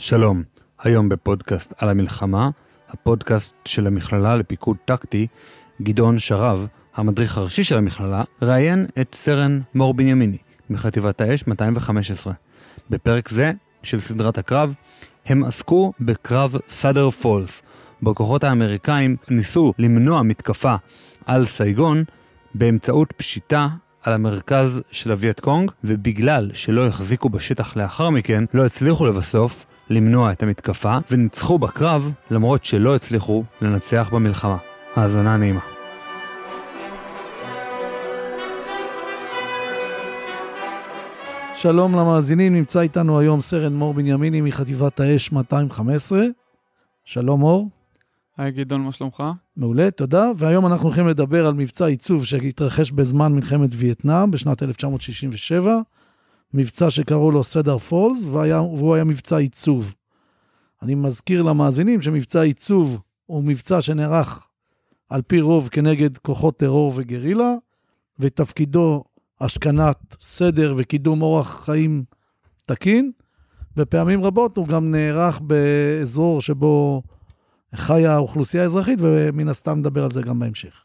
שלום, היום בפודקאסט על המלחמה, הפודקאסט של המכללה לפיקוד טקטי, גדעון שרב, המדריך הראשי של המכללה, ראיין את סרן מור בנימיני, מחטיבת האש 215. בפרק זה של סדרת הקרב, הם עסקו בקרב Cedar Falls, בו כוחות האמריקאים ניסו למנוע מתקפה על סייגון באמצעות פשיטה על המרכז של הווייט קונג, ובגלל שלא החזיקו בשטח לאחר מכן, לא הצליחו לבסוף למנוע את המתקפה, וניצחו בקרב למרות שלא הצליחו לנצח במלחמה. האזנה נעימה. שלום למאזינים, נמצא איתנו היום סרן מור בנימיני מחטיבת האש 215. שלום מור. היי גדעון, מה שלומך? מעולה, תודה. והיום אנחנו הולכים לדבר על מבצע עיצוב שהתרחש בזמן מלחמת וייטנאם בשנת 1967. מבצע שקראו לו סדר פולס, והיה, והוא היה מבצע עיצוב. אני מזכיר למאזינים שמבצע עיצוב הוא מבצע שנערך על פי רוב כנגד כוחות טרור וגרילה, ותפקידו השכנת סדר וקידום אורח חיים תקין, ופעמים רבות הוא גם נערך באזור שבו חיה האוכלוסייה האזרחית, ומן הסתם נדבר על זה גם בהמשך.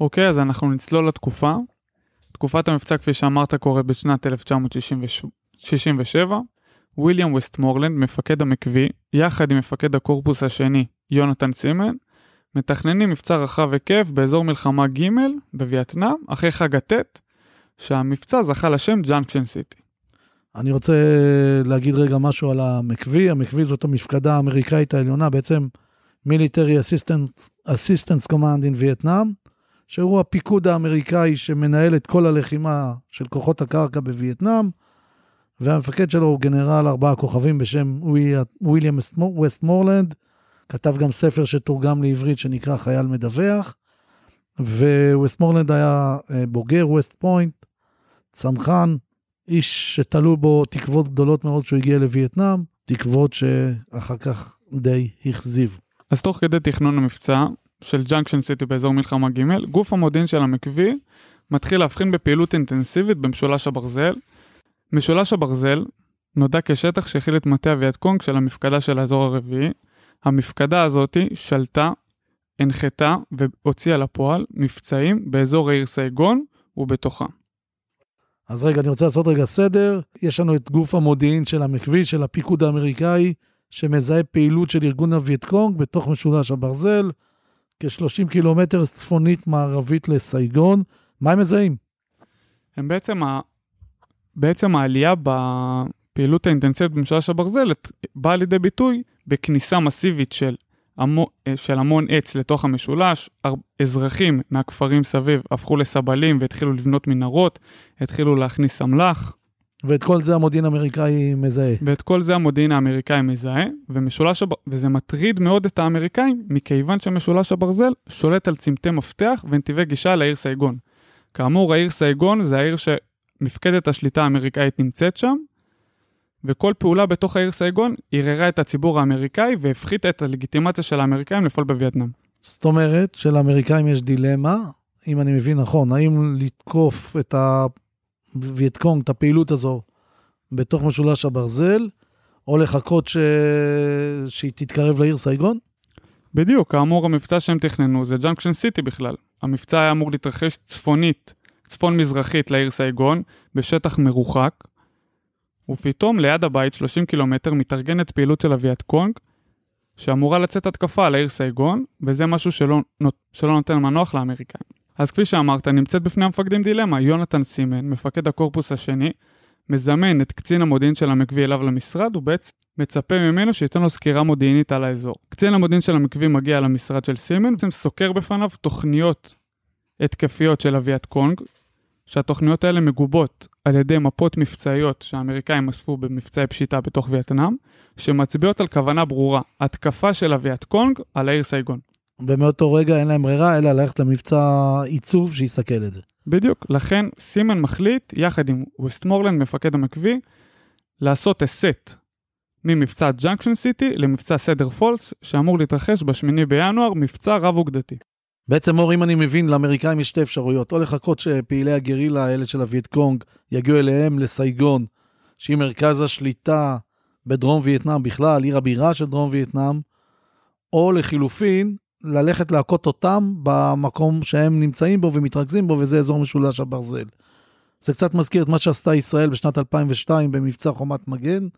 אוקיי, אז אנחנו נצלול לתקופה. תקופת המבצע, כפי שאמרת, קורית בשנת 1967. ויליאם וסטמורלנד, מפקד ה MACV, יחד עם מפקד הקורפוס השני, יונתן סימן, מתכננים מבצע רחב היקף באזור מלחמה ג' בווייטנאם, אחרי חג הטט, שהמבצע זכה לשם Junction City. אני רוצה להגיד רגע משהו על ה MACV. ה MACV זאת המפקדה האמריקאית העליונה, בעצם Military Assistance Command in Vietnam, שהוא הפיקוד האמריקאי שמנהל את כל הלחימה של כוחות הקרקע בווייטנאם, והמפקד שלו הוא גנרל ארבעה כוכבים בשם וויליאם ווסטמורלנד, כתב גם ספר שתורגם לעברית שנקרא חייל מדווח, וווסטמורלנד היה אה, בוגר ווסט פוינט, צנחן, איש שתלו בו תקוות גדולות מאוד כשהוא הגיע לווייטנאם, תקוות שאחר כך די הכזיב. אז תוך כדי תכנון המבצע של Junction City באזור מלחמה ג', גוף המודיעין של ה MACV מתחיל להבחין בפעילות אינטנסיבית במשולש הברזל. משולש הברזל נודע כשטח שהכיל את מטה הווייט קונג של המפקדה של האזור הרביעי. המפקדה הזאתי שלטה, הנחתה והוציאה לפועל מבצעים באזור העיר סייגון ובתוכה. אז רגע, אני רוצה לעשות רגע סדר. יש לנו את גוף המודיעין של ה MACV, של הפיקוד האמריקאי, שמזהה פעילות של ארגון הווייט קונג בתוך משולש הברזל, כ-30 קילומטר צפונית מערבית לסייגון. מה הם מזהים? הם בעצם, ה... בעצם העלייה בפעילות האינטנסיבית במשולש הברזל באה לידי ביטוי בכניסה מסיבית של, המו... של המון עץ לתוך המשולש, אזרחים מהכפרים סביב הפכו לסבלים והתחילו לבנות מנהרות, התחילו להכניס אמל"ח. ואת כל זה המודיעין האמריקאי מזהה. ואת כל זה המודיעין האמריקאי מזהה, ומשולש הב... וזה מטריד מאוד את האמריקאים, מכיוון שמשולש הברזל שולט על צמתי מפתח ונתיבי גישה לעיר סייגון. כאמור, העיר סייגון זה העיר שמפקדת השליטה האמריקאית נמצאת שם, וכל פעולה בתוך העיר סייגון ערערה את הציבור האמריקאי והפחיתה את הלגיטימציה של האמריקאים לפעול בווייטנאם. זאת אומרת שלאמריקאים יש דילמה, אם אני מבין נכון, האם לתקוף את הווייטקונג, את הפעילות הזו, בתוך משולש הברזל, או לחכות ש... שהיא תתקרב לעיר סייגון? בדיוק, כאמור המבצע שהם תכננו זה Junction City בכלל. המבצע היה אמור להתרחש צפונית, צפון-מזרחית לעיר סייגון, בשטח מרוחק, ופתאום ליד הבית 30 קילומטר מתארגנת פעילות של אביעד קונג, שאמורה לצאת התקפה על העיר סייגון, וזה משהו שלא, שלא נותן מנוח לאמריקאים. אז כפי שאמרת, נמצאת בפני המפקדים דילמה, יונתן סימן, מפקד הקורפוס השני, מזמן את קצין המודיעין של המקווי אליו למשרד, ובעצם מצפה ממנו שייתן לו סקירה מודיעינית על האזור. קצין המודיעין של המקווי מגיע למשרד של סימן, בעצם סוקר בפניו תוכניות התקפיות של הווייט קונג, שהתוכניות האלה מגובות על ידי מפות מבצעיות שהאמריקאים אספו במבצעי פשיטה בתוך וייטנאם, שמצביעות על כוונה ברורה, התקפה של הווייט קונג על העיר סייגון. ומאותו רגע אין להם ברירה אלא ללכת למבצע ייצוב שיסכל את זה. בדיוק, לכן סימן מחליט, יחד עם ווסטמורלנד, מפקד ה MACV, לעשות הסט ממבצע Junction City למבצע Cedar Falls, שאמור להתרחש ב-8 בינואר, מבצע רב-אוגדתי. בעצם אור, אם אני מבין, לאמריקאים יש שתי אפשרויות, או לחכות שפעילי הגרילה האלה של הווייט קונג יגיעו אליהם לסייגון, שהיא מרכז השליטה בדרום וייטנאם בכלל, עיר הבירה של דרום וייטנאם, או לחילופין, ללכת להכות אותם במקום שהם נמצאים בו ומתרכזים בו, וזה אזור משולש הברזל. זה קצת מזכיר את מה שעשתה ישראל בשנת 2002 במבצע חומת מגן,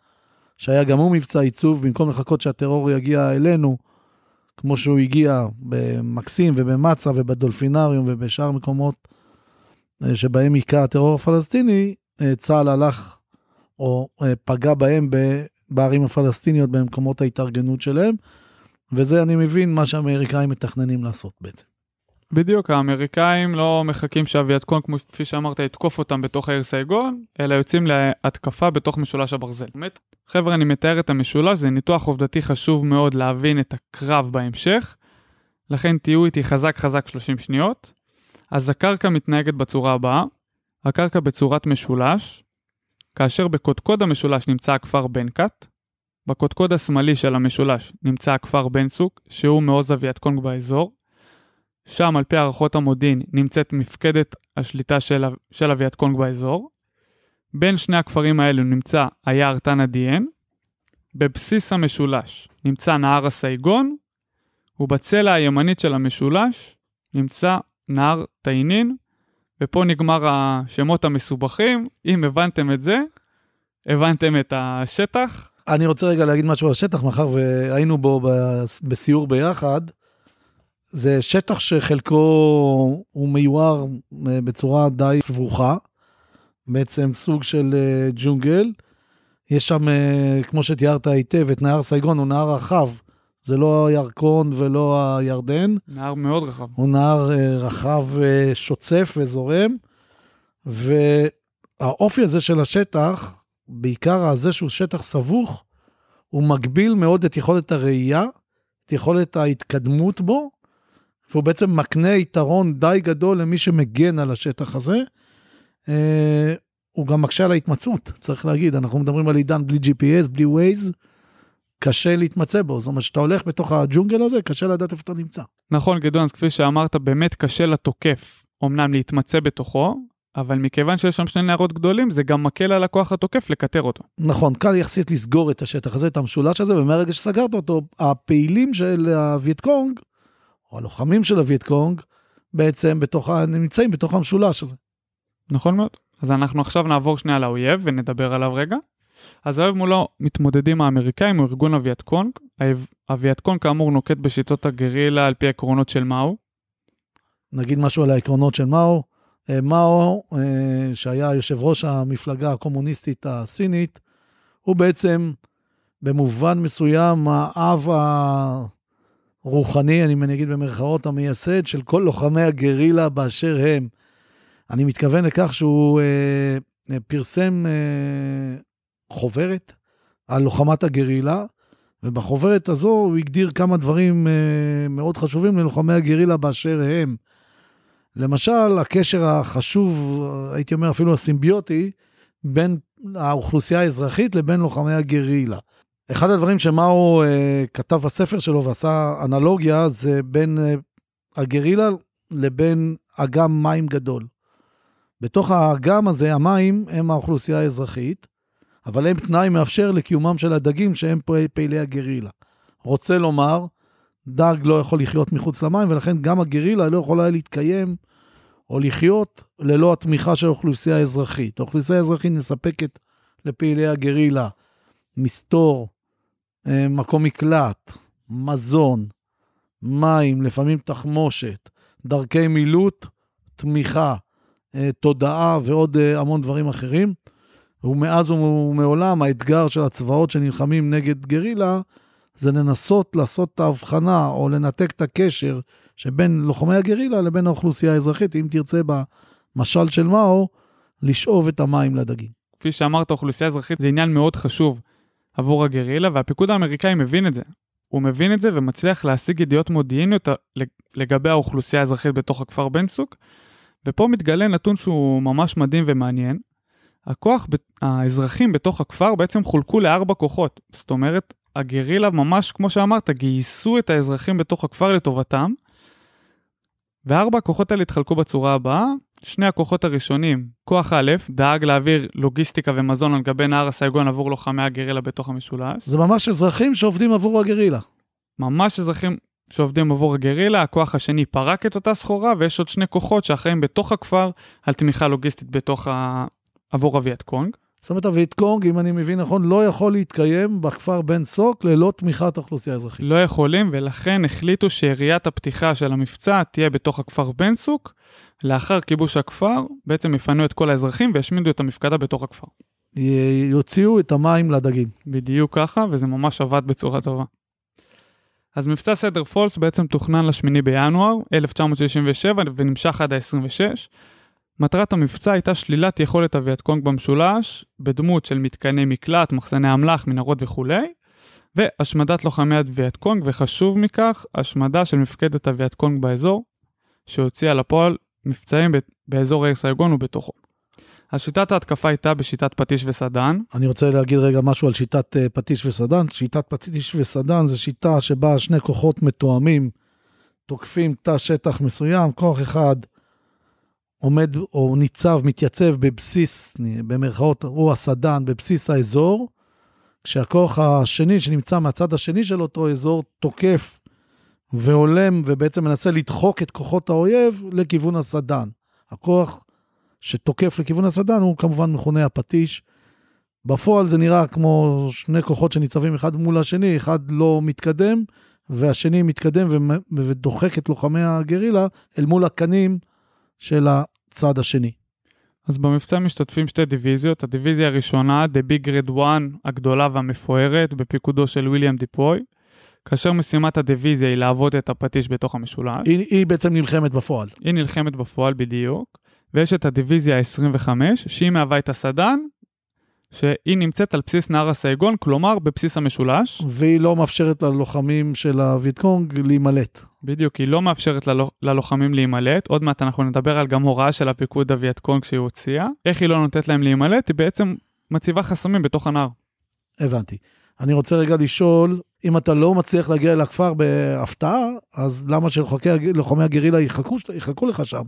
שהיה גם הוא מבצע עיצוב, במקום לחכות שהטרור יגיע אלינו, כמו שהוא הגיע במקסים ובמצה ובדולפינריום ובשאר מקומות אה, שבהם היכה הטרור הפלסטיני, אה, צה"ל הלך או אה, פגע בהם בערים הפלסטיניות במקומות ההתארגנות שלהם, וזה אני מבין מה שהאמריקאים מתכננים לעשות בעצם. בדיוק, האמריקאים לא מחכים שאביעדקון, כפי שאמרת, יתקוף אותם בתוך העיר סייגון, אלא יוצאים להתקפה בתוך משולש הברזל. באמת, חבר'ה, אני מתאר את המשולש, זה ניתוח עובדתי חשוב מאוד להבין את הקרב בהמשך, לכן תהיו איתי חזק חזק 30 שניות. אז הקרקע מתנהגת בצורה הבאה, הקרקע בצורת משולש, כאשר בקודקוד המשולש נמצא הכפר בנקת, בקודקוד השמאלי של המשולש נמצא הכפר בן סוק, שהוא מעוז אביעדקונג באזור, שם על פי הערכות המודיעין נמצאת מפקדת השליטה של, של אביעדקונג באזור. בין שני הכפרים האלו נמצא היער תנא דיאן. בבסיס המשולש נמצא נהר הסייגון, ובצלע הימנית של המשולש נמצא נהר תאינין, ופה נגמר השמות המסובכים. אם הבנתם את זה, הבנתם את השטח. אני רוצה רגע להגיד משהו על השטח, מאחר והיינו בו בסיור ביחד. זה שטח שחלקו הוא מיוער אה, בצורה די סבוכה, בעצם סוג של אה, ג'ונגל. יש שם, אה, כמו שתיארת היטב, את נהר סייגון, הוא נהר רחב. זה לא הירקון ולא הירדן. נהר מאוד רחב. הוא נהר רחב שוצף וזורם. והאופי הזה של השטח, בעיקר הזה שהוא שטח סבוך, הוא מגביל מאוד את יכולת הראייה, את יכולת ההתקדמות בו, והוא בעצם מקנה יתרון די גדול למי שמגן על השטח הזה. אה, הוא גם מקשה על ההתמצאות, צריך להגיד, אנחנו מדברים על עידן בלי GPS, בלי Waze, קשה להתמצא בו, זאת אומרת, כשאתה הולך בתוך הג'ונגל הזה, קשה לדעת איפה אתה נמצא. נכון, גדעון, אז כפי שאמרת, באמת קשה לתוקף, אמנם להתמצא בתוכו, אבל מכיוון שיש שם שני נערות גדולים, זה גם מקל על הכוח התוקף לקטר אותו. נכון, קל יחסית לסגור את השטח הזה, את המשולש הזה, ומהרגע שסגרת אותו, הפעילים של הווייטקונג, או הלוחמים של הווייטקונג, בעצם בתוך, נמצאים בתוך המשולש הזה. נכון מאוד. אז אנחנו עכשיו נעבור שנייה לאויב ונדבר עליו רגע. אז האויב מולו מתמודדים האמריקאים הוא ארגון הווייטקונג. הווייטקונג כאמור נוקט בשיטות הגרילה על פי העקרונות של מאו. נגיד משהו על העקרונות של מאו. אה, מאו, אה, שהיה יושב ראש המפלגה הקומוניסטית הסינית, הוא בעצם במובן מסוים האב רוחני, אני אגיד במרכאות, המייסד של כל לוחמי הגרילה באשר הם. אני מתכוון לכך שהוא אה, אה, פרסם אה, חוברת על לוחמת הגרילה, ובחוברת הזו הוא הגדיר כמה דברים אה, מאוד חשובים ללוחמי הגרילה באשר הם. למשל, הקשר החשוב, הייתי אומר אפילו הסימביוטי, בין האוכלוסייה האזרחית לבין לוחמי הגרילה. אחד הדברים שמאו אה, כתב בספר שלו ועשה אנלוגיה זה בין אה, הגרילה לבין אגם מים גדול. בתוך האגם הזה, המים הם האוכלוסייה האזרחית, אבל הם תנאי מאפשר לקיומם של הדגים שהם פעילי הגרילה. רוצה לומר, דג לא יכול לחיות מחוץ למים, ולכן גם הגרילה לא יכולה להתקיים או לחיות ללא התמיכה של האוכלוסייה האזרחית. האוכלוסייה האזרחית מספקת לפעילי הגרילה מסתור, אה, מקום מקלט, מזון, מים, לפעמים תחמושת, דרכי מילוט, תמיכה, אה, תודעה ועוד אה, המון דברים אחרים. ומאז ומעולם האתגר של הצבאות שנלחמים נגד גרילה זה לנסות לעשות את ההבחנה או לנתק את הקשר שבין לוחמי הגרילה לבין האוכלוסייה האזרחית, אם תרצה במשל של מאו, לשאוב את המים לדגים. כפי שאמרת, אוכלוסייה אזרחית זה עניין מאוד חשוב. עבור הגרילה, והפיקוד האמריקאי מבין את זה. הוא מבין את זה ומצליח להשיג ידיעות מודיעיניות לגבי האוכלוסייה האזרחית בתוך הכפר בן סוק, ופה מתגלה נתון שהוא ממש מדהים ומעניין. הכוח, האזרחים בתוך הכפר בעצם חולקו לארבע כוחות. זאת אומרת, הגרילה ממש, כמו שאמרת, גייסו את האזרחים בתוך הכפר לטובתם, וארבע הכוחות האלה התחלקו בצורה הבאה, שני הכוחות הראשונים, כוח א', דאג להעביר לוגיסטיקה ומזון על גבי נהר הסייגון עבור לוחמי הגרילה בתוך המשולש. זה ממש אזרחים שעובדים עבור הגרילה. ממש אזרחים שעובדים עבור הגרילה, הכוח השני פרק את אותה סחורה, ויש עוד שני כוחות שאחראים בתוך הכפר על תמיכה לוגיסטית בתוך ה... עבור הווייטקונג. זאת אומרת, הווייטקונג, אם אני מבין נכון, לא יכול להתקיים בכפר בן סוק ללא תמיכת האוכלוסייה האזרחית. לא יכולים, ולכן החליטו שיריית הפתיחה של המבצע תהיה בתוך הכפר בן סוק. לאחר כיבוש הכפר, בעצם יפנו את כל האזרחים וישמידו את המפקדה בתוך הכפר. יוציאו את המים לדגים. בדיוק ככה, וזה ממש עבד בצורה טובה. אז מבצע סידר פולס בעצם תוכנן לשמיני בינואר 1967 ונמשך עד ה-26. מטרת המבצע הייתה שלילת יכולת הווייטקונג במשולש, בדמות של מתקני מקלט, מחסני אמל"ח, מנהרות וכולי, והשמדת לוחמי הווייטקונג, וחשוב מכך, השמדה של מפקדת הווייטקונג באזור, שהוציאה לפועל מבצעים באזור העיר סייגון ובתוכו. השיטת ההתקפה הייתה בשיטת פטיש וסדן. אני רוצה להגיד רגע משהו על שיטת uh, פטיש וסדן. שיטת פטיש וסדן זה שיטה שבה שני כוחות מתואמים תוקפים תא שטח מסוים, כוח אחד עומד או ניצב, מתייצב בבסיס, במרכאות, הוא הסדן, בבסיס האזור, כשהכוח השני שנמצא מהצד השני של אותו אזור תוקף והולם ובעצם מנסה לדחוק את כוחות האויב לכיוון הסדן. הכוח שתוקף לכיוון הסדן הוא כמובן מכונה הפטיש. בפועל זה נראה כמו שני כוחות שניצבים אחד מול השני, אחד לא מתקדם והשני מתקדם ודוחק את לוחמי הגרילה אל מול הקנים של הצד השני. אז במבצע משתתפים שתי דיוויזיות, הדיוויזיה הראשונה, The Big Red One, הגדולה והמפוארת, בפיקודו של ויליאם דיפוי, כאשר משימת הדיוויזיה היא לעבוד את הפטיש בתוך המשולש. היא, היא בעצם נלחמת בפועל. היא נלחמת בפועל בדיוק, ויש את הדיוויזיה ה-25, שהיא מהווה את הסדן, שהיא נמצאת על בסיס נהר הסייגון, כלומר בבסיס המשולש. והיא לא מאפשרת ללוחמים של הוויטקונג להימלט. בדיוק, היא לא מאפשרת ללוח, ללוחמים להימלט. עוד מעט אנחנו נדבר על גם הוראה של הפיקוד הוויטקונג שהיא הוציאה. איך היא לא נותנת להם להימלט? היא בעצם מציבה חסמים בתוך הנהר. הבנתי. אני רוצה רגע לשאול, אם אתה לא מצליח להגיע אל הכפר בהפתעה, אז למה שלוחמי הגרילה יחכו, יחכו לך שם?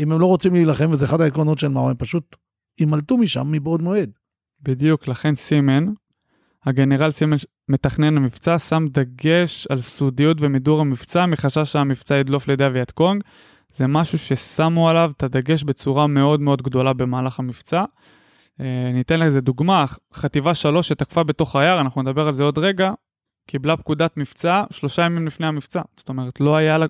אם הם לא רוצים להילחם, וזה אחד העקרונות של מאו, הם פשוט יימלטו משם מבעוד מועד. בדיוק, לכן סימן, הגנרל סימן מתכנן המבצע, שם דגש על סודיות ומידור המבצע, מחשש שהמבצע ידלוף לידי הווייטקונג. זה משהו ששמו עליו את הדגש בצורה מאוד מאוד גדולה במהלך המבצע. אה, ניתן לזה דוגמה, חטיבה 3 שתקפה בתוך היער, אנחנו נדבר על זה עוד רגע, קיבלה פקודת מבצע שלושה ימים לפני המבצע. זאת אומרת, לא היה לה,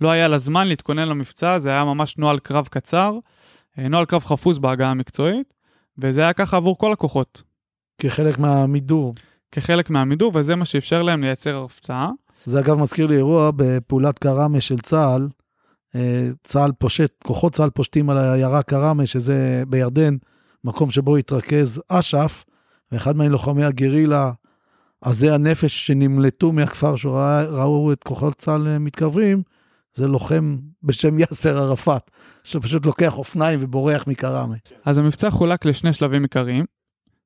לא היה לה זמן להתכונן למבצע, זה היה ממש נוהל קרב קצר, אה, נוהל קרב חפוז בהגעה המקצועית. וזה היה ככה עבור כל הכוחות. כחלק מהמידור. כחלק מהמידור, וזה מה שאפשר להם לייצר הפצעה. זה אגב מזכיר לי אירוע בפעולת קראמה של צה"ל. אה, צה"ל פושט, כוחות צה"ל פושטים על העיירה קראמה, שזה בירדן, מקום שבו התרכז אש"ף, ואחד מלוחמי הגרילה, עזי הנפש שנמלטו מהכפר שראו את כוחות צה"ל מתקרבים, זה לוחם בשם יאסר ערפאת, שפשוט לוקח אופניים ובורח מקראמה. אז המבצע חולק לשני שלבים עיקריים.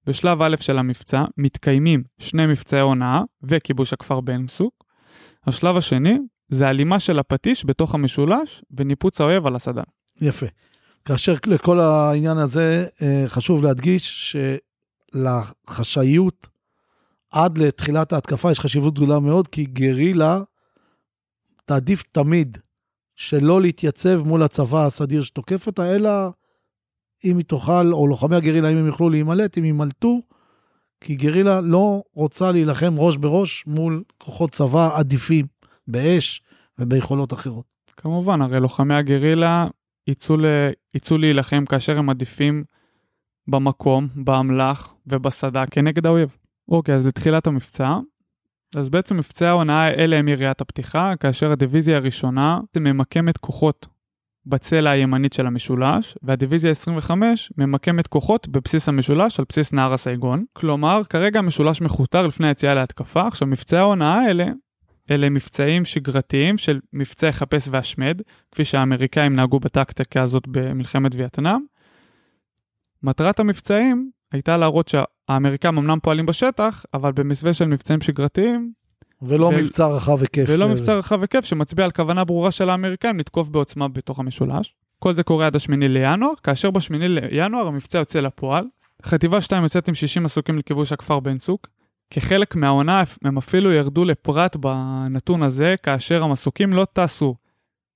בשלב א' של המבצע מתקיימים שני מבצעי הונאה וכיבוש הכפר בן סוק. השלב השני זה הלימה של הפטיש בתוך המשולש וניפוץ האויב על הסדן. יפה. כאשר לכל העניין הזה אה, חשוב להדגיש שלחשאיות עד לתחילת ההתקפה יש חשיבות גדולה מאוד, כי גרילה תעדיף תמיד שלא להתייצב מול הצבא הסדיר שתוקף אותה, אלא אם היא תוכל, או לוחמי הגרילה, אם הם יוכלו להימלט, אם יימלטו, כי גרילה לא רוצה להילחם ראש בראש מול כוחות צבא עדיפים באש וביכולות אחרות. כמובן, הרי לוחמי הגרילה יצאו, ל... יצאו להילחם כאשר הם עדיפים במקום, באמל"ח ובסדה כנגד האויב. אוקיי, אז לתחילת המבצע, אז בעצם מבצעי ההונאה אלה הם יריית הפתיחה, כאשר הדיוויזיה הראשונה ממקמת כוחות בצלע הימנית של המשולש, והדיוויזיה 25 ממקמת כוחות בבסיס המשולש על בסיס נהר הסייגון. כלומר, כרגע המשולש מכותר לפני היציאה להתקפה. עכשיו, מבצעי ההונאה האלה, אלה מבצעים שגרתיים של מבצעי חפש והשמד, כפי שהאמריקאים נהגו בטקטיקה הזאת במלחמת וייטנאם. מטרת המבצעים הייתה להראות שהאמריקאים אמנם פועלים בשטח, אבל במסווה של מבצעים שגרתיים. ולא ו... מבצע רחב היקף. ולא מבצע רחב היקף שמצביע על כוונה ברורה של האמריקאים לתקוף בעוצמה בתוך המשולש. כל זה קורה עד השמיני לינואר, כאשר בשמיני לינואר המבצע יוצא לפועל. חטיבה 2 יוצאת עם 60 מסוקים לכיבוש הכפר בן צוק. כחלק מהעונה הם אפילו ירדו לפרט בנתון הזה, כאשר המסוקים לא טסו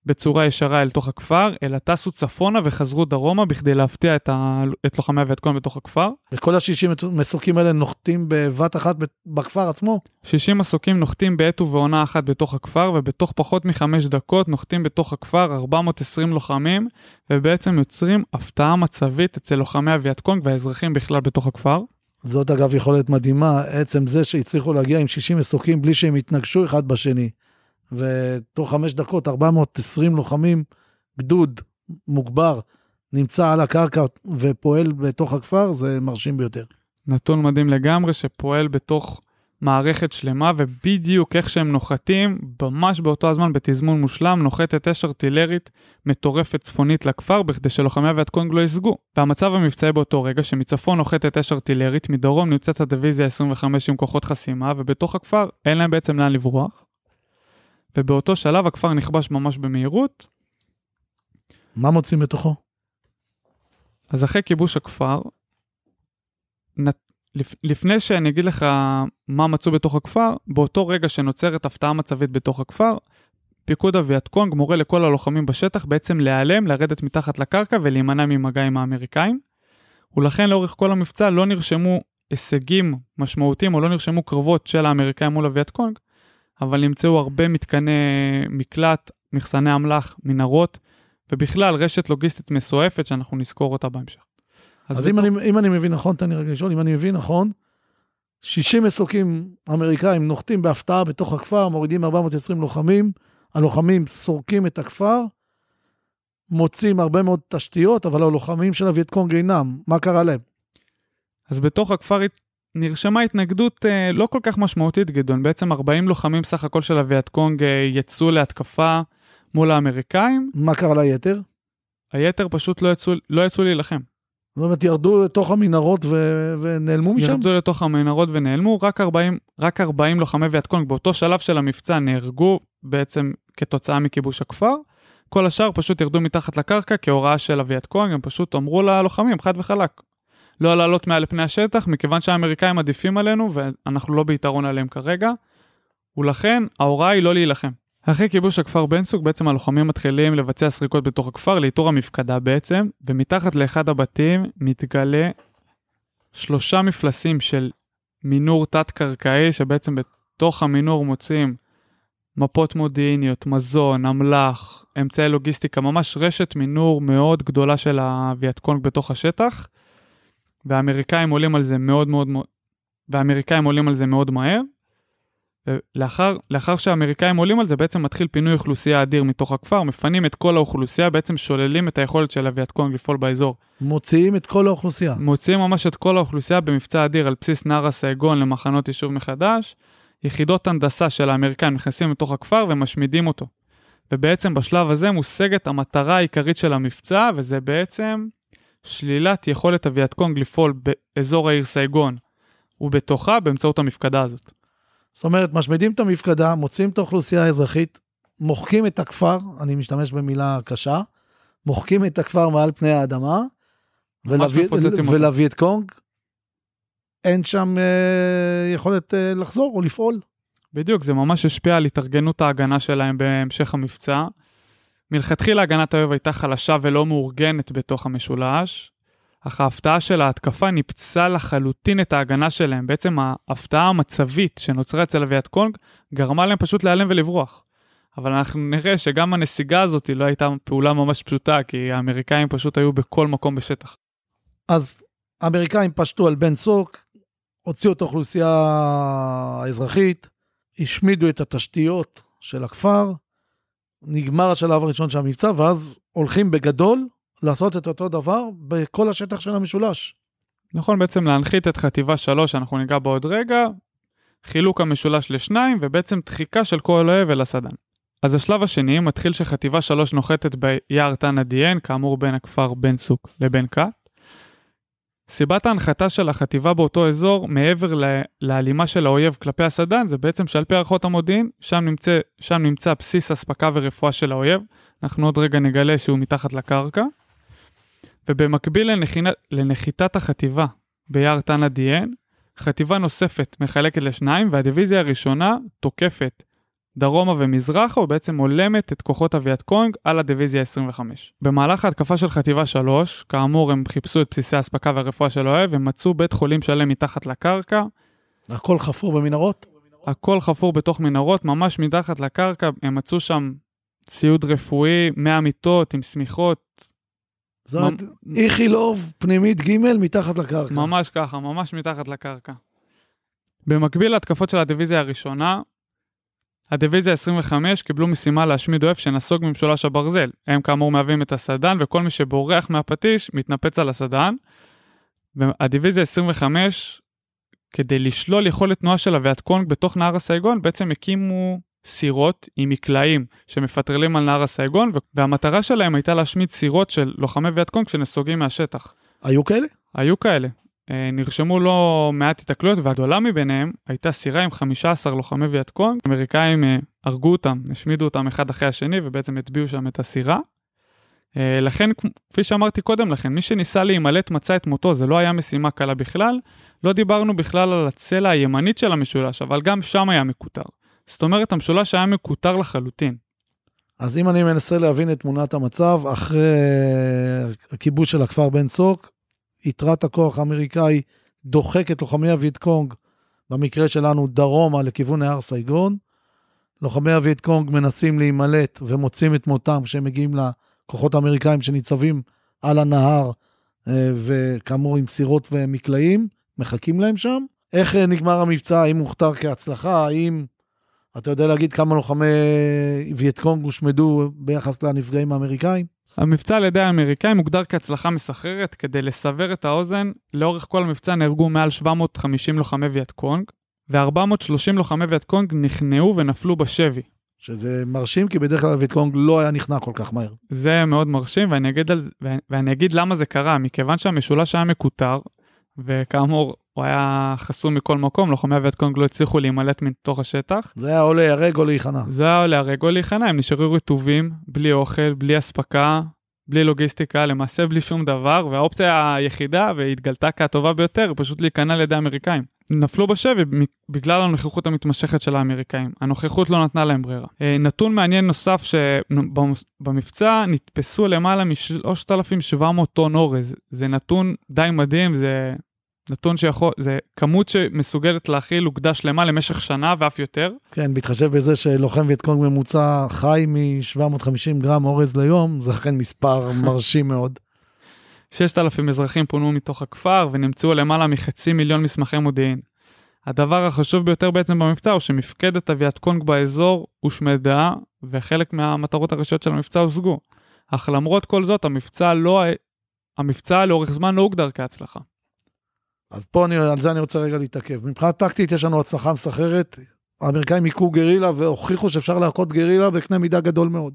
בצורה ישרה אל תוך הכפר, אלא טסו צפונה וחזרו דרומה בכדי להפתיע את, ה... את לוחמי הווייטקונג בתוך הכפר. וכל ה-60 מסוקים האלה נוחתים בבת אחת בכפר עצמו? 60 מסוקים נוחתים בעת ובעונה אחת בתוך הכפר, ובתוך פחות מחמש דקות נוחתים בתוך הכפר 420 לוחמים, ובעצם יוצרים הפתעה מצבית אצל לוחמי הווייטקונג והאזרחים בכלל בתוך הכפר. זאת אגב יכולת מדהימה, עצם זה שהצליחו להגיע עם 60 מסוקים בלי שהם התנגשו אחד בשני. ותוך חמש דקות 420 לוחמים, גדוד מוגבר, נמצא על הקרקע ופועל בתוך הכפר, זה מרשים ביותר. נתון מדהים לגמרי, שפועל בתוך מערכת שלמה, ובדיוק איך שהם נוחתים, ממש באותו הזמן, בתזמון מושלם, נוחתת אש ארטילרית מטורפת צפונית לכפר, בכדי שלוחמי הווייטקונג לא יסגו. והמצב המבצעי באותו רגע, שמצפון נוחתת אש ארטילרית, מדרום נמצאת הדיוויזיה 25 עם כוחות חסימה, ובתוך הכפר אין להם בעצם לאן לברוח. ובאותו שלב הכפר נכבש ממש במהירות. מה מוצאים בתוכו? אז אחרי כיבוש הכפר, לפני שאני אגיד לך מה מצאו בתוך הכפר, באותו רגע שנוצרת הפתעה מצבית בתוך הכפר, פיקוד אביאטקונג מורה לכל הלוחמים בשטח בעצם להיעלם, לרדת מתחת לקרקע ולהימנע ממגע עם האמריקאים. ולכן לאורך כל המבצע לא נרשמו הישגים משמעותיים או לא נרשמו קרבות של האמריקאים מול אביאטקונג, אבל נמצאו הרבה מתקני מקלט, מחסני אמל"ח, מנהרות, ובכלל רשת לוגיסטית מסועפת שאנחנו נזכור אותה בהמשך. אז, אז בתור... אם, אני, אם אני מבין נכון, תן לי רגע לשאול, אם אני מבין נכון, 60 מסוקים אמריקאים נוחתים בהפתעה בתוך הכפר, מורידים 420 לוחמים, הלוחמים סורקים את הכפר, מוצאים הרבה מאוד תשתיות, אבל הלוחמים של הווייטקונג אינם, מה קרה להם? אז בתוך הכפר נרשמה התנגדות אה, לא כל כך משמעותית, גדעון. בעצם 40 לוחמים סך הכל של הווייטקונג אה, יצאו להתקפה מול האמריקאים. מה קרה ליתר? היתר פשוט לא יצאו, לא יצאו להילחם. זאת אומרת, ירדו לתוך המנהרות ו... ונעלמו משם? ירדו לתוך המנהרות ונעלמו, רק 40, רק 40 לוחמי וייטקונג באותו שלב של המבצע נהרגו בעצם כתוצאה מכיבוש הכפר. כל השאר פשוט ירדו מתחת לקרקע כהוראה של הווייטקונג, הם פשוט אמרו ללוחמים, חד וחלק, לא לעלות מעל פני השטח, מכיוון שהאמריקאים עדיפים עלינו ואנחנו לא ביתרון עליהם כרגע, ולכן ההוראה היא לא להילחם. אחרי כיבוש הכפר בן סוג, בעצם הלוחמים מתחילים לבצע סריקות בתוך הכפר, לאיתור המפקדה בעצם, ומתחת לאחד הבתים מתגלה שלושה מפלסים של מינור תת-קרקעי, שבעצם בתוך המינור מוצאים מפות מודיעיניות, מזון, אמל"ח, אמצעי לוגיסטיקה, ממש רשת מינור מאוד גדולה של הווייטקונג בתוך השטח. והאמריקאים עולים על זה מאוד מאוד מאוד, והאמריקאים עולים על זה מאוד מהר. ולאחר לאחר שהאמריקאים עולים על זה, בעצם מתחיל פינוי אוכלוסייה אדיר מתוך הכפר, מפנים את כל האוכלוסייה, בעצם שוללים את היכולת של אביעד לפעול באזור. מוציאים את כל האוכלוסייה. מוציאים ממש את כל האוכלוסייה במבצע אדיר על בסיס נהר הסייגון למחנות יישוב מחדש. יחידות הנדסה של האמריקאים נכנסים לתוך הכפר ומשמידים אותו. ובעצם בשלב הזה מושגת המטרה העיקרית של המבצע, וזה בעצם שלילת יכולת אביעד לפעול באזור העיר סייגון ובתוכה באמצעות המפקדה הזאת. זאת אומרת, משמידים את המפקדה, מוצאים את האוכלוסייה האזרחית, מוחקים את הכפר, אני משתמש במילה קשה, מוחקים את הכפר מעל פני האדמה, ולהביא את קונג, אין שם אה, יכולת אה, לחזור או לפעול. בדיוק, זה ממש השפיע על התארגנות ההגנה שלהם בהמשך המבצע. מלכתחילה הגנת האויב הייתה חלשה ולא מאורגנת בתוך המשולש, אך ההפתעה של ההתקפה ניפצה לחלוטין את ההגנה שלהם. בעצם ההפתעה המצבית שנוצרה אצל אביעד קונג גרמה להם פשוט להיעלם ולברוח. אבל אנחנו נראה שגם הנסיגה הזאת לא הייתה פעולה ממש פשוטה, כי האמריקאים פשוט היו בכל מקום בשטח. אז האמריקאים פשטו על בן סוק, הוציאו את האוכלוסייה האזרחית, השמידו את התשתיות של הכפר, נגמר השלב הראשון של המבצע, ואז הולכים בגדול לעשות את אותו דבר בכל השטח של המשולש. נכון, בעצם להנחית את חטיבה 3, שאנחנו ניגע בה עוד רגע, חילוק המשולש לשניים, ובעצם דחיקה של כל אוהב אל הסדן. אז השלב השני מתחיל שחטיבה 3 נוחתת ביער תנא דיאן, כאמור בין הכפר בן סוק לבין כת. סיבת ההנחתה של החטיבה באותו אזור, מעבר להלימה של האויב כלפי הסדן, זה בעצם שעל פי הערכות המודיעין, שם נמצא, שם נמצא בסיס אספקה ורפואה של האויב. אנחנו עוד רגע נגלה שהוא מתחת לקרקע. ובמקביל לנחינת, לנחיתת החטיבה ביער תנא דיאן, חטיבה נוספת מחלקת לשניים, והדיוויזיה הראשונה תוקפת דרומה ומזרחה, ובעצם הולמת את כוחות אביעד קונג על הדיוויזיה 25. במהלך ההתקפה של חטיבה 3, כאמור הם חיפשו את בסיסי האספקה והרפואה של האוהב, הם מצאו בית חולים שלם מתחת לקרקע, הכל חפור במנהרות? הכל חפור בתוך מנהרות, ממש מתחת לקרקע, הם מצאו שם ציוד רפואי, 100 מיטות עם שמיכות, זאת אומרת, איכילוב, פנימית ג' מתחת לקרקע. ממש ככה, ממש מתחת לקרקע. במקביל להתקפות של הדיוויזיה הראשונה, הדיוויזיה 25 קיבלו משימה להשמיד אוהב שנסוג ממשולש הברזל. הם כאמור מהווים את הסדן, וכל מי שבורח מהפטיש מתנפץ על הסדן. והדיוויזיה 25, כדי לשלול יכולת תנועה של אביעד קונג בתוך נהר הסייגון, בעצם הקימו סירות עם מקלעים שמפטרלים על נהר הסייגון, והמטרה שלהם הייתה להשמיד סירות של לוחמי אביעד קונג שנסוגים מהשטח. היו כאלה? היו כאלה. אה, נרשמו לא מעט התקלויות, והגדולה מביניהם הייתה סירה עם 15 לוחמי ויאטקונג. האמריקאים אה, הרגו אותם, השמידו אותם אחד אחרי השני, ובעצם הטביעו שם את הסירה. אה, לכן, כפי שאמרתי קודם לכן, מי שניסה להימלט מצא את מותו, זה לא היה משימה קלה בכלל. לא דיברנו בכלל על הצלע הימנית של המשולש, אבל גם שם היה מקוטר. זאת אומרת, המשולש היה מקוטר לחלוטין. אז אם אני מנסה להבין את תמונת המצב, אחרי הכיבוש של הכפר בן צוק, יתרת הכוח האמריקאי דוחק את לוחמי הווייט קונג, במקרה שלנו דרומה לכיוון נהר סייגון. לוחמי הווייט קונג מנסים להימלט ומוצאים את מותם כשהם מגיעים לכוחות האמריקאים שניצבים על הנהר, אה, וכאמור עם סירות ומקלעים, מחכים להם שם. איך אה, נגמר המבצע, האם הוכתר כהצלחה, האם אתה יודע להגיד כמה לוחמי וייט קונג הושמדו ביחס לנפגעים האמריקאים? המבצע על ידי האמריקאים מוגדר כהצלחה מסחררת. כדי לסבר את האוזן, לאורך כל המבצע נהרגו מעל 750 לוחמי וייט קונג, ו-430 לוחמי וייט קונג נכנעו ונפלו בשבי. שזה מרשים, כי בדרך כלל וייט קונג לא היה נכנע כל כך מהר. זה מאוד מרשים, ואני אגיד, על, ואני אגיד למה זה קרה. מכיוון שהמשולש היה מקוטר, וכאמור, הוא היה חסום מכל מקום, לוחמי הווייטקונג לא הצליחו להימלט מתוך השטח. זה היה או להיהרג או להיכנע. זה היה או להיהרג או להיכנע, הם נשארו רטובים, בלי אוכל, בלי אספקה, בלי לוגיסטיקה, למעשה בלי שום דבר, והאופציה היחידה, והתגלתה כהטובה ביותר, פשוט להיכנע על ידי האמריקאים. נפלו בשבי בגלל הנוכחות המתמשכת של האמריקאים. הנוכחות לא נתנה להם ברירה. אה, נתון מעניין נוסף שבמבצע נתפסו למעלה מ-3,700 טון אורז. זה נתון די מדהים, זה נתון שיכול, זה כמות שמסוגלת להכיל אוגדה שלמה למשך שנה ואף יותר. כן, בהתחשב בזה שלוחם וייטקונג ממוצע חי מ-750 גרם אורז ליום, זה אכן מספר מרשים מאוד. 6,000 אזרחים פונו מתוך הכפר ונמצאו למעלה מחצי מיליון מסמכי מודיעין. הדבר החשוב ביותר בעצם במבצע הוא שמפקדת אביעד קונג באזור הושמדה וחלק מהמטרות הראשיות של המבצע הושגו. אך למרות כל זאת המבצע לא... המבצע לאורך זמן לא הוגדר כהצלחה. אז פה אני, על זה אני רוצה רגע להתעכב. מבחינה טקטית יש לנו הצלחה מסחררת. האמריקאים היכו גרילה והוכיחו שאפשר להכות גרילה בקנה מידה גדול מאוד.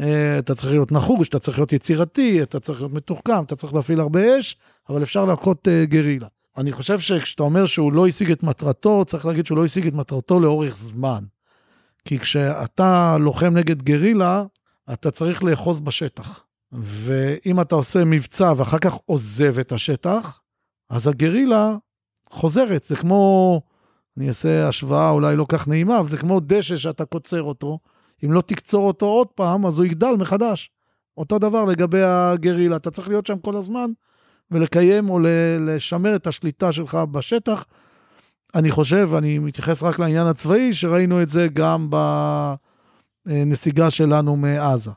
אה, אתה צריך להיות נחוש, אתה צריך להיות יצירתי, אתה צריך להיות מתוחכם, אתה צריך להפעיל הרבה אש, אבל אפשר להכות אה, גרילה. אני חושב שכשאתה אומר שהוא לא השיג את מטרתו, צריך להגיד שהוא לא השיג את מטרתו לאורך זמן. כי כשאתה לוחם נגד גרילה, אתה צריך לאחוז בשטח. ואם אתה עושה מבצע ואחר כך עוזב את השטח, אז הגרילה חוזרת, זה כמו, אני אעשה השוואה אולי לא כך נעימה, אבל זה כמו דשא שאתה קוצר אותו, אם לא תקצור אותו עוד פעם, אז הוא יגדל מחדש. אותו דבר לגבי הגרילה, אתה צריך להיות שם כל הזמן ולקיים או לשמר את השליטה שלך בשטח. אני חושב, אני מתייחס רק לעניין הצבאי, שראינו את זה גם בנסיגה שלנו מעזה.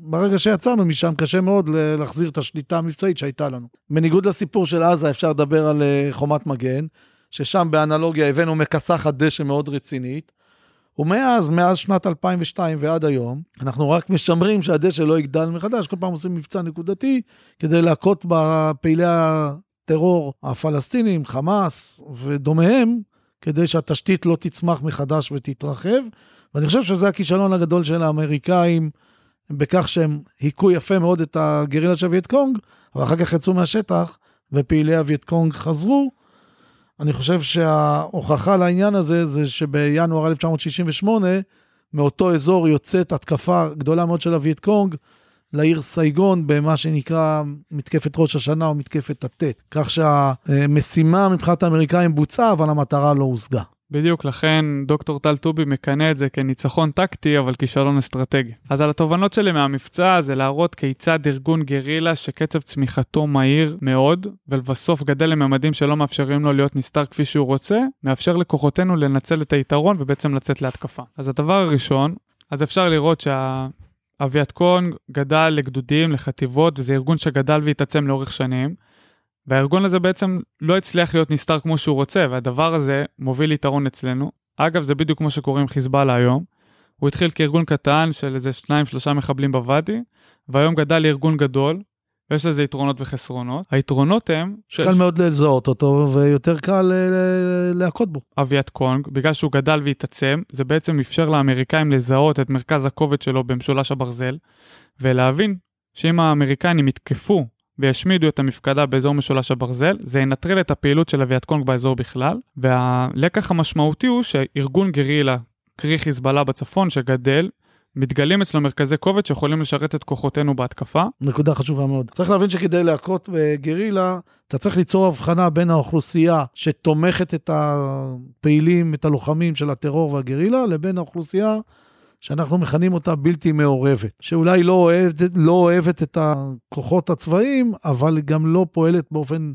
ברגע שיצאנו משם קשה מאוד להחזיר את השליטה המבצעית שהייתה לנו. בניגוד לסיפור של עזה אפשר לדבר על אה, חומת מגן, ששם באנלוגיה הבאנו מכסחת דשא מאוד רצינית, ומאז, מאז שנת 2002 ועד היום, אנחנו רק משמרים שהדשא לא יגדל מחדש, כל פעם עושים מבצע נקודתי כדי להכות בפעילי הטרור הפלסטינים, חמאס ודומיהם, כדי שהתשתית לא תצמח מחדש ותתרחב. ואני חושב שזה הכישלון הגדול של האמריקאים בכך שהם היכו יפה מאוד את הגרילה של וייט קונג, אבל אחר כך יצאו מהשטח ופעילי הווייט קונג חזרו. אני חושב שההוכחה לעניין הזה זה שבינואר 1968, מאותו אזור יוצאת התקפה גדולה מאוד של הווייט קונג לעיר סייגון במה שנקרא מתקפת ראש השנה או מתקפת הטט. כך שהמשימה מבחינת האמריקאים בוצעה, אבל המטרה לא הושגה. בדיוק, לכן דוקטור טל טובי מכנה את זה כניצחון טקטי, אבל כישלון אסטרטגי. אז על התובנות שלי מהמבצע זה להראות כיצד ארגון גרילה שקצב צמיחתו מהיר מאוד, ולבסוף גדל לממדים שלא מאפשרים לו להיות נסתר כפי שהוא רוצה, מאפשר לכוחותינו לנצל את היתרון ובעצם לצאת להתקפה. אז הדבר הראשון, אז אפשר לראות שה... אביעד קונג גדל לגדודים, לחטיבות, זה ארגון שגדל והתעצם לאורך שנים. והארגון הזה בעצם לא הצליח להיות נסתר כמו שהוא רוצה, והדבר הזה מוביל יתרון אצלנו. אגב, זה בדיוק כמו שקורה עם חיזבאללה היום. הוא התחיל כארגון קטן של איזה שניים שלושה מחבלים בוואדי, והיום גדל לארגון גדול, ויש לזה יתרונות וחסרונות. היתרונות הם... ש... קל מאוד לזהות אותו, ויותר קל אה, להכות בו. אביעד קונג, בגלל שהוא גדל והתעצם, זה בעצם אפשר לאמריקאים לזהות את מרכז הכובד שלו במשולש הברזל, ולהבין שאם האמריקאים יתקפו וישמידו את המפקדה באזור משולש הברזל, זה ינטרל את הפעילות של אביעד קונג באזור בכלל, והלקח המשמעותי הוא שארגון גרילה, קרי חיזבאללה בצפון, שגדל, מתגלים אצלו מרכזי כובד שיכולים לשרת את כוחותינו בהתקפה. נקודה חשובה מאוד. צריך להבין שכדי להכות בגרילה, אתה צריך ליצור הבחנה בין האוכלוסייה שתומכת את הפעילים, את הלוחמים של הטרור והגרילה, לבין האוכלוסייה שאנחנו מכנים אותה בלתי מעורבת, שאולי לא אוהבת, לא אוהבת את הכוחות הצבאיים, אבל גם לא פועלת באופן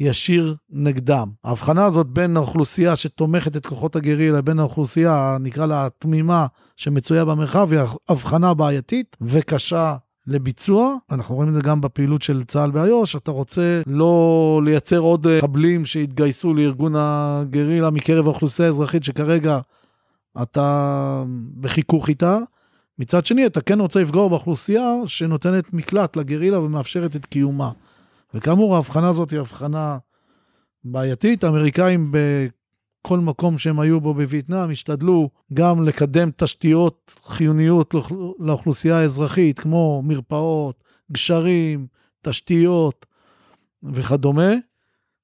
ישיר נגדם. ההבחנה הזאת בין האוכלוסייה שתומכת את כוחות הגרילה לבין האוכלוסייה, נקרא לה התמימה, שמצויה במרחב, היא הבחנה בעייתית וקשה לביצוע. אנחנו רואים את זה גם בפעילות של צה"ל באיו"ש, אתה רוצה לא לייצר עוד מחבלים שיתגייסו לארגון הגרילה מקרב האוכלוסייה האזרחית שכרגע אתה בחיכוך איתה. מצד שני, אתה כן רוצה לפגוע באוכלוסייה שנותנת מקלט לגרילה ומאפשרת את קיומה. וכאמור, ההבחנה הזאת היא הבחנה בעייתית. האמריקאים בכל מקום שהם היו בו בווייטנאם השתדלו גם לקדם תשתיות חיוניות לאוכלוסייה האזרחית, כמו מרפאות, גשרים, תשתיות וכדומה.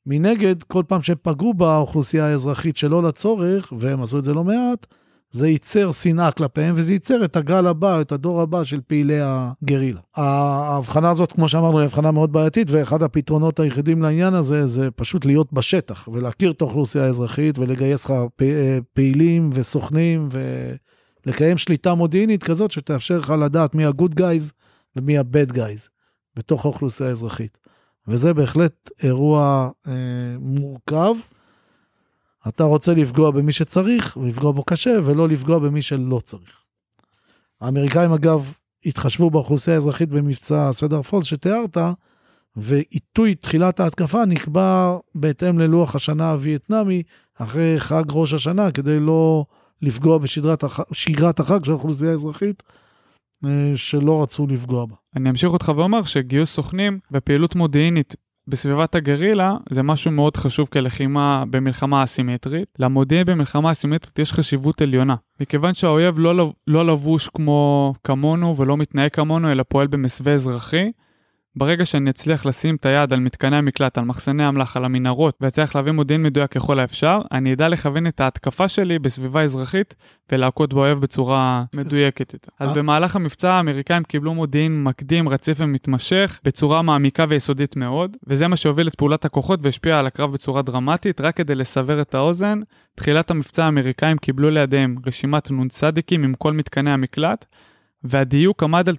מנגד, כל פעם שהם פגעו באוכלוסייה האזרחית שלא לצורך, והם עשו את זה לא מעט, זה ייצר שנאה כלפיהם, וזה ייצר את הגל הבא, את הדור הבא של פעילי הגרילה. ההבחנה הזאת, כמו שאמרנו, היא הבחנה מאוד בעייתית, ואחד הפתרונות היחידים לעניין הזה, זה פשוט להיות בשטח, ולהכיר את האוכלוסייה האזרחית, ולגייס לך פעילים וסוכנים, ולקיים שליטה מודיעינית כזאת, שתאפשר לך לדעת מי ה-good guys ומי ה-bad guys, בתוך האוכלוסייה האזרחית. וזה בהחלט אירוע אה, מורכב. אתה רוצה לפגוע במי שצריך, ולפגוע בו קשה, ולא לפגוע במי שלא צריך. האמריקאים אגב התחשבו באוכלוסייה האזרחית במבצע סדר פולס שתיארת, ועיתוי תחילת ההתקפה נקבע בהתאם ללוח השנה הווייטנאמי, אחרי חג ראש השנה, כדי לא לפגוע בשגרת החג של האוכלוסייה האזרחית, אה, שלא רצו לפגוע בה. אני אמשיך אותך ואומר שגיוס סוכנים ופעילות מודיעינית בסביבת הגרילה זה משהו מאוד חשוב כלחימה במלחמה אסימטרית. למודיעין במלחמה אסימטרית יש חשיבות עליונה. מכיוון שהאויב לא, לא לבוש כמו כמונו ולא מתנהג כמונו אלא פועל במסווה אזרחי, ברגע שאני אצליח לשים את היד על מתקני המקלט, על מחסני אמל"ח, על המנהרות, ואצליח להביא מודיעין מדויק ככל האפשר, אני אדע לכוון את ההתקפה שלי בסביבה אזרחית ולהכות באויב בצורה מדויקת יותר. אז אה. במהלך המבצע האמריקאים קיבלו מודיעין מקדים, רציף ומתמשך, בצורה מעמיקה ויסודית מאוד, וזה מה שהוביל את פעולת הכוחות והשפיע על הקרב בצורה דרמטית. רק כדי לסבר את האוזן, תחילת המבצע האמריקאים קיבלו לידיהם רשימת נ"צ עם כל מתקני המקלט, והדיוק עמד על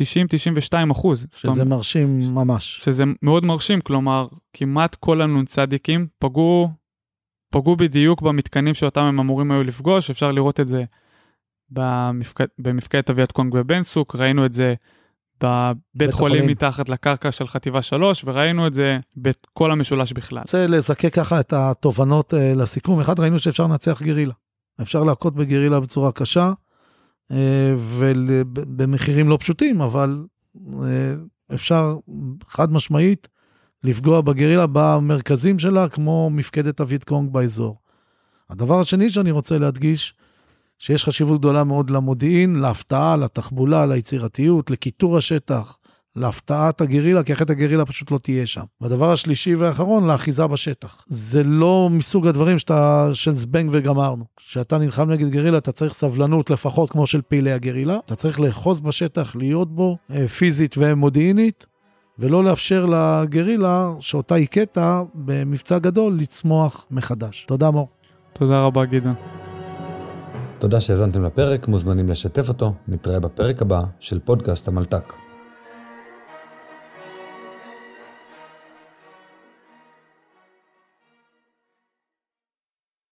90-92 אחוז. שזה זאת, מרשים ממש. שזה מאוד מרשים, כלומר, כמעט כל הנ"צדיקים פגעו, פגעו בדיוק במתקנים שאותם הם אמורים היו לפגוש, אפשר לראות את זה במפק... במפקדת אביעד קונג בבן סוק, ראינו את זה בבית חולים, חולים מתחת לקרקע של חטיבה 3, וראינו את זה בכל המשולש בכלל. אני רוצה לזקק ככה את התובנות uh, לסיכום. אחד, ראינו שאפשר לנצח גרילה. אפשר להכות בגרילה בצורה קשה. אה, ובמחירים לא פשוטים, אבל אה, אפשר חד משמעית לפגוע בגרילה במרכזים שלה, כמו מפקדת הוויטקונג באזור. הדבר השני שאני רוצה להדגיש, שיש חשיבות גדולה מאוד למודיעין, להפתעה, לתחבולה, ליצירתיות, לקיטור השטח, להפתעת הגרילה, כי אחרת הגרילה פשוט לא תהיה שם. והדבר השלישי והאחרון, לאחיזה בשטח. זה לא מסוג הדברים שאתה, של זבנג וגמרנו. כשאתה נלחם נגד גרילה, אתה צריך סבלנות לפחות כמו של פעילי הגרילה. אתה צריך לאחוז בשטח, להיות בו אה, פיזית ומודיעינית, ולא לאפשר לגרילה, שאותה הכית במבצע גדול, לצמוח מחדש. תודה, מור. תודה רבה, גדעון. תודה שהאזנתם לפרק, מוזמנים לשתף אותו, נתראה בפרק הבא של פודקאסט המלת"ק.